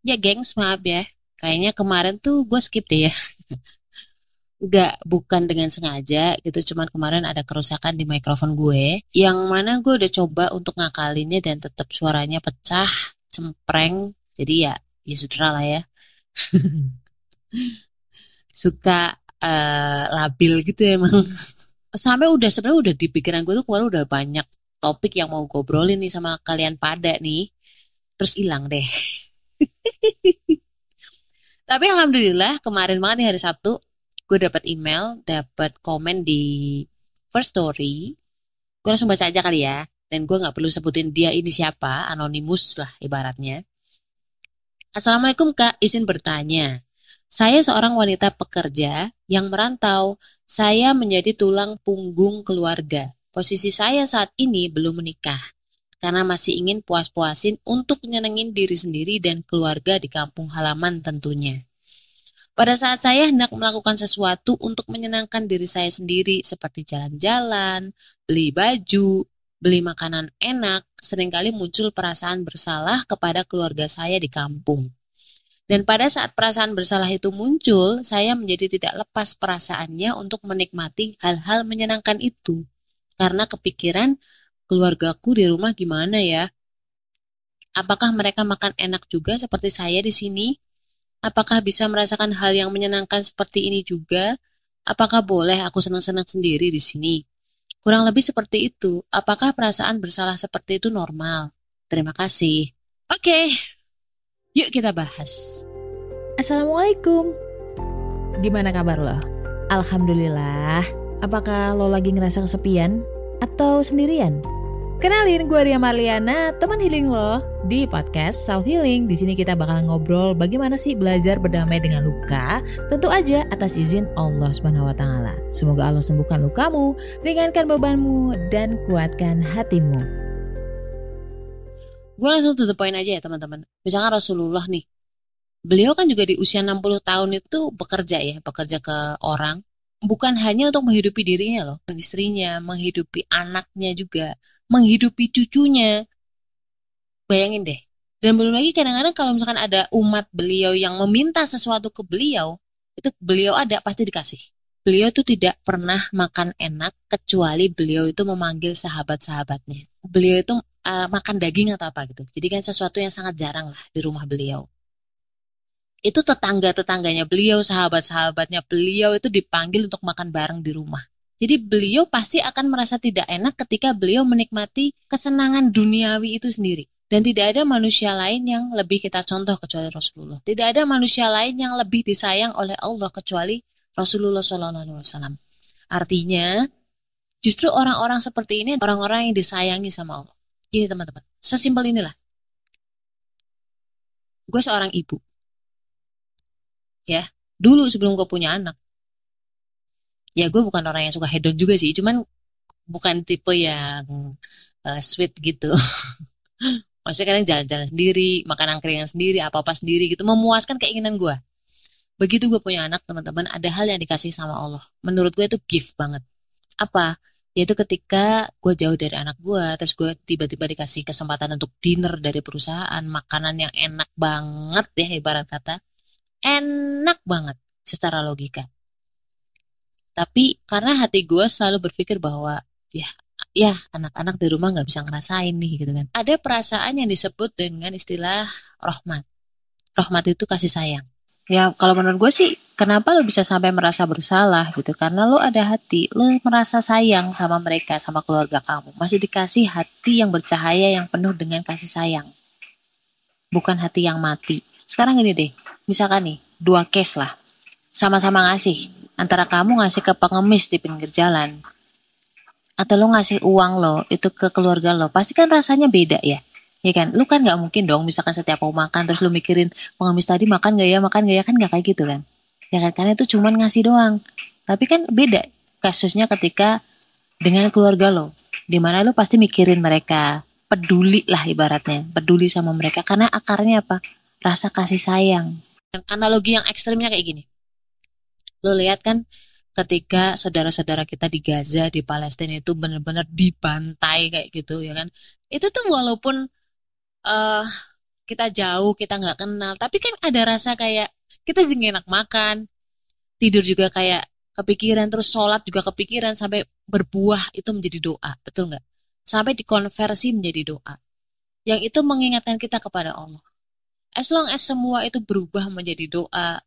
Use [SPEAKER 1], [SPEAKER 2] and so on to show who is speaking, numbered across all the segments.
[SPEAKER 1] Ya gengs maaf ya. Kayaknya kemarin tuh gue skip deh ya. Gak bukan dengan sengaja gitu, cuman kemarin ada kerusakan di mikrofon gue. Yang mana gue udah coba untuk ngakalinnya dan tetap suaranya pecah, cempreng. Jadi ya, ya sudah lah ya. Suka uh, labil gitu emang. Sampai udah sebenarnya udah di pikiran gue tuh kemarin udah banyak topik yang mau gue obrolin nih sama kalian pada nih. Terus hilang deh. Tapi alhamdulillah kemarin banget nih hari Sabtu gue dapat email, dapat komen di First Story. Gue langsung baca aja kali ya. Dan gue nggak perlu sebutin dia ini siapa, anonimus lah ibaratnya. Assalamualaikum kak, izin bertanya. Saya seorang wanita pekerja yang merantau. Saya menjadi tulang punggung keluarga. Posisi saya saat ini belum menikah karena masih ingin puas-puasin untuk nyenengin diri sendiri dan keluarga di kampung halaman tentunya. Pada saat saya hendak melakukan sesuatu untuk menyenangkan diri saya sendiri seperti jalan-jalan, beli baju, beli makanan enak, sering kali muncul perasaan bersalah kepada keluarga saya di kampung. Dan pada saat perasaan bersalah itu muncul, saya menjadi tidak lepas perasaannya untuk menikmati hal-hal menyenangkan itu. Karena kepikiran keluargaku di rumah gimana ya? Apakah mereka makan enak juga seperti saya di sini? Apakah bisa merasakan hal yang menyenangkan seperti ini juga? Apakah boleh aku senang-senang sendiri di sini? Kurang lebih seperti itu. Apakah perasaan bersalah seperti itu normal? Terima kasih. Oke, okay. yuk kita bahas.
[SPEAKER 2] Assalamualaikum. Gimana kabar lo? Alhamdulillah. Apakah lo lagi ngerasa kesepian atau sendirian? Kenalin, gue Ria Marliana, teman healing lo di podcast Self Healing. Di sini kita bakal ngobrol bagaimana sih belajar berdamai dengan luka, tentu aja atas izin Allah Subhanahu wa taala. Semoga Allah sembuhkan lukamu, ringankan bebanmu dan kuatkan hatimu.
[SPEAKER 1] Gue langsung to the point aja ya, teman-teman. Misalkan Rasulullah nih. Beliau kan juga di usia 60 tahun itu bekerja ya, bekerja ke orang bukan hanya untuk menghidupi dirinya loh, istrinya, menghidupi anaknya juga menghidupi cucunya. Bayangin deh. Dan belum lagi kadang-kadang kalau misalkan ada umat beliau yang meminta sesuatu ke beliau, itu beliau ada pasti dikasih. Beliau itu tidak pernah makan enak kecuali beliau itu memanggil sahabat-sahabatnya. Beliau itu uh, makan daging atau apa gitu. Jadi kan sesuatu yang sangat jarang lah di rumah beliau. Itu tetangga-tetangganya beliau, sahabat-sahabatnya beliau itu dipanggil untuk makan bareng di rumah. Jadi beliau pasti akan merasa tidak enak ketika beliau menikmati kesenangan duniawi itu sendiri. Dan tidak ada manusia lain yang lebih kita contoh kecuali Rasulullah. Tidak ada manusia lain yang lebih disayang oleh Allah kecuali Rasulullah SAW. Artinya, justru orang-orang seperti ini orang-orang yang disayangi sama Allah. Gini teman-teman, sesimpel inilah. Gue seorang ibu. Ya, dulu sebelum gue punya anak, ya gue bukan orang yang suka hedon juga sih cuman bukan tipe yang uh, sweet gitu. Maksudnya kadang jalan-jalan sendiri makan angkringan sendiri apa-apa sendiri gitu memuaskan keinginan gue. Begitu gue punya anak teman-teman ada hal yang dikasih sama Allah. Menurut gue itu gift banget. Apa? Yaitu ketika gue jauh dari anak gue terus gue tiba-tiba dikasih kesempatan untuk dinner dari perusahaan makanan yang enak banget ya ibarat kata. Enak banget secara logika tapi karena hati gue selalu berpikir bahwa ya ya anak-anak di rumah nggak bisa ngerasain nih gitu kan. Ada perasaan yang disebut dengan istilah rahmat. Rahmat itu kasih sayang. Ya kalau menurut gue sih kenapa lo bisa sampai merasa bersalah gitu? Karena lo ada hati lo merasa sayang sama mereka sama keluarga kamu. Masih dikasih hati yang bercahaya yang penuh dengan kasih sayang. Bukan hati yang mati. Sekarang ini deh misalkan nih dua case lah. Sama-sama ngasih antara kamu ngasih ke pengemis di pinggir jalan atau lo ngasih uang lo itu ke keluarga lo pasti kan rasanya beda ya. Ya kan? Lu kan nggak mungkin dong misalkan setiap mau makan terus lu mikirin pengemis tadi makan gak ya? Makan gak ya? Kan nggak kayak gitu kan? Ya kan? Karena itu cuman ngasih doang. Tapi kan beda kasusnya ketika dengan keluarga lo di mana lo pasti mikirin mereka peduli lah ibaratnya peduli sama mereka. Karena akarnya apa? Rasa kasih sayang. Analogi yang ekstrimnya kayak gini Lo lihat kan ketika saudara-saudara kita di Gaza di Palestina itu benar-benar dibantai kayak gitu ya kan itu tuh walaupun uh, kita jauh, kita nggak kenal, tapi kan ada rasa kayak kita jadi enak makan, tidur juga kayak kepikiran, terus sholat juga kepikiran sampai berbuah itu menjadi doa, betul nggak? Sampai dikonversi menjadi doa. Yang itu mengingatkan kita kepada Allah. As long as semua itu berubah menjadi doa,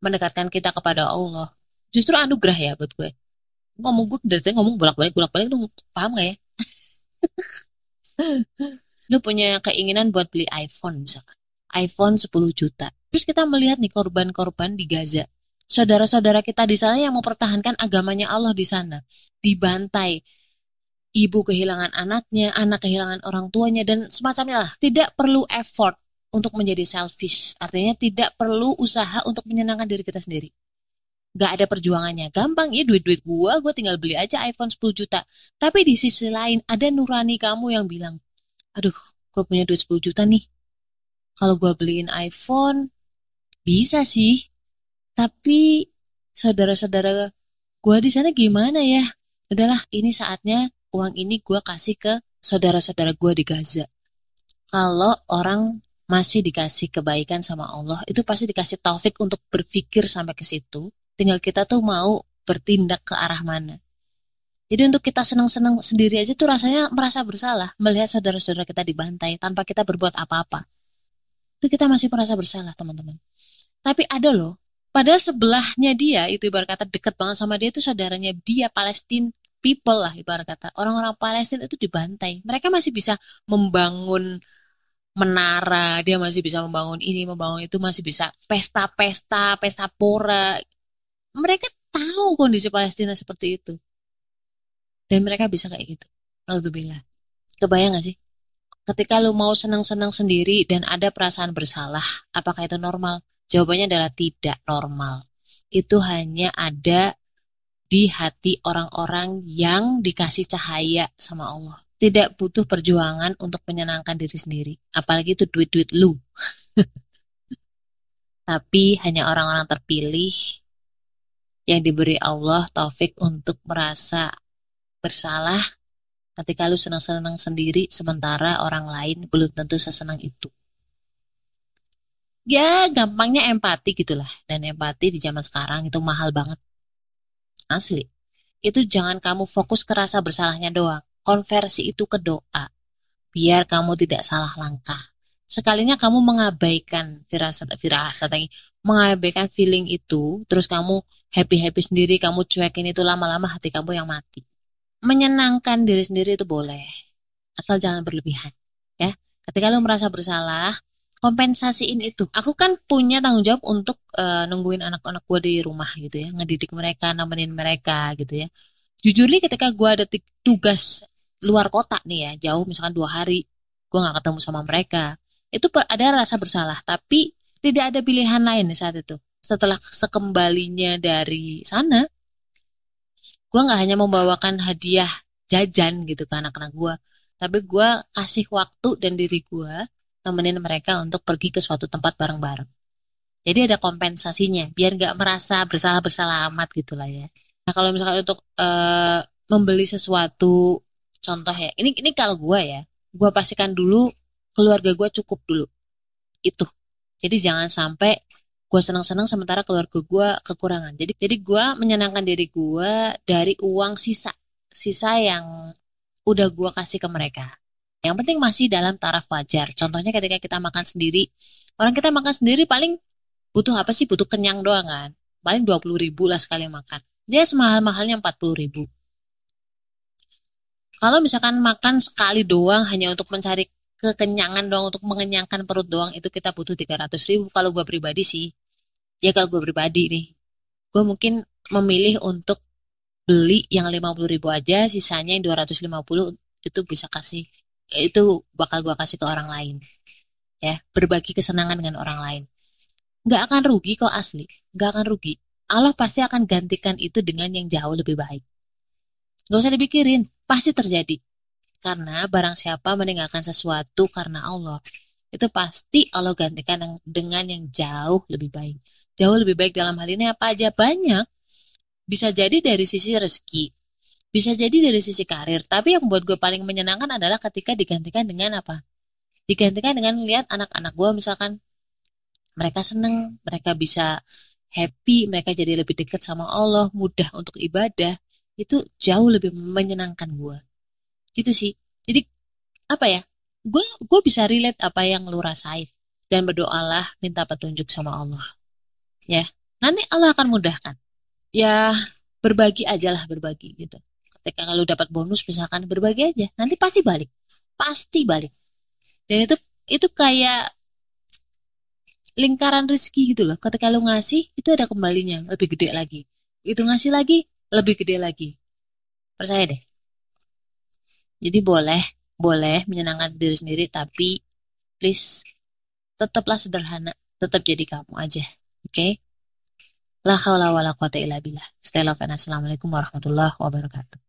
[SPEAKER 1] mendekatkan kita kepada Allah, justru anugerah ya buat gue. Ngomong gue dari ngomong bolak-balik, bolak-balik, lu paham gak ya? lu punya keinginan buat beli iPhone misalkan. iPhone 10 juta. Terus kita melihat nih korban-korban di Gaza. Saudara-saudara kita di sana yang mempertahankan agamanya Allah di sana. Dibantai. Ibu kehilangan anaknya, anak kehilangan orang tuanya, dan semacamnya lah. Tidak perlu effort untuk menjadi selfish. Artinya tidak perlu usaha untuk menyenangkan diri kita sendiri. Gak ada perjuangannya. Gampang ya duit-duit gua, gua tinggal beli aja iPhone 10 juta. Tapi di sisi lain ada nurani kamu yang bilang, aduh, gue punya duit 10 juta nih. Kalau gue beliin iPhone, bisa sih. Tapi saudara-saudara gue di sana gimana ya? Udahlah, ini saatnya uang ini gue kasih ke saudara-saudara gue di Gaza. Kalau orang masih dikasih kebaikan sama Allah, itu pasti dikasih taufik untuk berpikir sampai ke situ. Tinggal kita tuh mau bertindak ke arah mana. Jadi untuk kita senang-senang sendiri aja tuh rasanya merasa bersalah melihat saudara-saudara kita dibantai tanpa kita berbuat apa-apa. Itu kita masih merasa bersalah teman-teman. Tapi ada loh, pada sebelahnya dia itu ibarat kata dekat banget sama dia itu saudaranya dia Palestine people lah ibarat kata. Orang-orang Palestina itu dibantai. Mereka masih bisa membangun menara, dia masih bisa membangun ini, membangun itu, masih bisa pesta-pesta, pesta pora. Mereka tahu kondisi Palestina seperti itu. Dan mereka bisa kayak gitu. Alhamdulillah. Kebayang gak sih? Ketika lu mau senang-senang sendiri dan ada perasaan bersalah apakah itu normal? Jawabannya adalah tidak normal. Itu hanya ada di hati orang-orang yang dikasih cahaya sama Allah tidak butuh perjuangan untuk menyenangkan diri sendiri apalagi itu duit-duit lu tapi hanya orang-orang terpilih yang diberi Allah taufik untuk merasa bersalah ketika lu senang-senang sendiri sementara orang lain belum tentu sesenang itu. Ya gampangnya empati gitulah dan empati di zaman sekarang itu mahal banget. Asli. Itu jangan kamu fokus ke rasa bersalahnya doang. Konversi itu ke doa. Biar kamu tidak salah langkah. Sekalinya kamu mengabaikan firasat firasat lagi, mengabaikan feeling itu, terus kamu happy-happy sendiri, kamu cuekin itu lama-lama hati kamu yang mati. Menyenangkan diri sendiri itu boleh. Asal jangan berlebihan ya. Ketika lo merasa bersalah kompensasiin itu. Aku kan punya tanggung jawab untuk uh, nungguin anak-anak gue di rumah gitu ya. Ngedidik mereka nemenin mereka gitu ya. Jujur nih ketika gue ada tugas luar kota nih ya jauh misalkan dua hari gue nggak ketemu sama mereka. Itu ada rasa bersalah tapi tidak ada pilihan lain saat itu. Setelah sekembalinya dari sana gue nggak hanya membawakan hadiah jajan gitu ke anak-anak gue tapi gue kasih waktu dan diri gue nemenin mereka untuk pergi ke suatu tempat bareng-bareng. Jadi ada kompensasinya biar nggak merasa bersalah-bersalah amat gitu lah ya. Nah kalau misalkan untuk uh, membeli sesuatu contoh ya ini ini kalau gue ya gue pastikan dulu keluarga gue cukup dulu. Itu. Jadi jangan sampai gue senang-senang sementara keluarga gue kekurangan. Jadi jadi gue menyenangkan diri gue dari uang sisa sisa yang udah gue kasih ke mereka. Yang penting masih dalam taraf wajar. Contohnya ketika kita makan sendiri orang kita makan sendiri paling butuh apa sih? Butuh kenyang doang kan? Paling dua puluh ribu lah sekali makan. Dia semahal-mahalnya empat puluh ribu kalau misalkan makan sekali doang hanya untuk mencari kekenyangan doang untuk mengenyangkan perut doang itu kita butuh 300 ribu. Kalau gue pribadi sih. Ya kalau gue pribadi nih. Gue mungkin memilih untuk beli yang 50 ribu aja sisanya yang 250 itu bisa kasih itu bakal gue kasih ke orang lain. Ya berbagi kesenangan dengan orang lain. Nggak akan rugi kok asli. Nggak akan rugi. Allah pasti akan gantikan itu dengan yang jauh lebih baik. Gak usah dipikirin pasti terjadi karena barang siapa meninggalkan sesuatu karena Allah, itu pasti Allah gantikan dengan yang jauh lebih baik. Jauh lebih baik dalam hal ini apa aja? Banyak. Bisa jadi dari sisi rezeki, bisa jadi dari sisi karir. Tapi yang buat gue paling menyenangkan adalah ketika digantikan dengan apa? digantikan dengan lihat anak-anak gue misalkan mereka seneng mereka bisa happy mereka jadi lebih dekat sama Allah mudah untuk ibadah itu jauh lebih menyenangkan gue itu sih. Jadi apa ya gue gue bisa relate apa yang lu rasain dan berdoalah minta petunjuk sama Allah. Ya nanti Allah akan mudahkan. Ya berbagi aja lah berbagi gitu. Ketika kalau dapat bonus misalkan berbagi aja nanti pasti balik. Pasti balik. Dan itu itu kayak lingkaran rezeki gitu loh. Ketika lu ngasih itu ada kembalinya lebih gede lagi. Itu ngasih lagi lebih gede lagi. Percaya deh. Jadi boleh boleh menyenangkan diri sendiri tapi please tetaplah sederhana tetap jadi kamu aja oke? Okay? la haula wala quwata illa billah. Stay love and assalamualaikum warahmatullahi wabarakatuh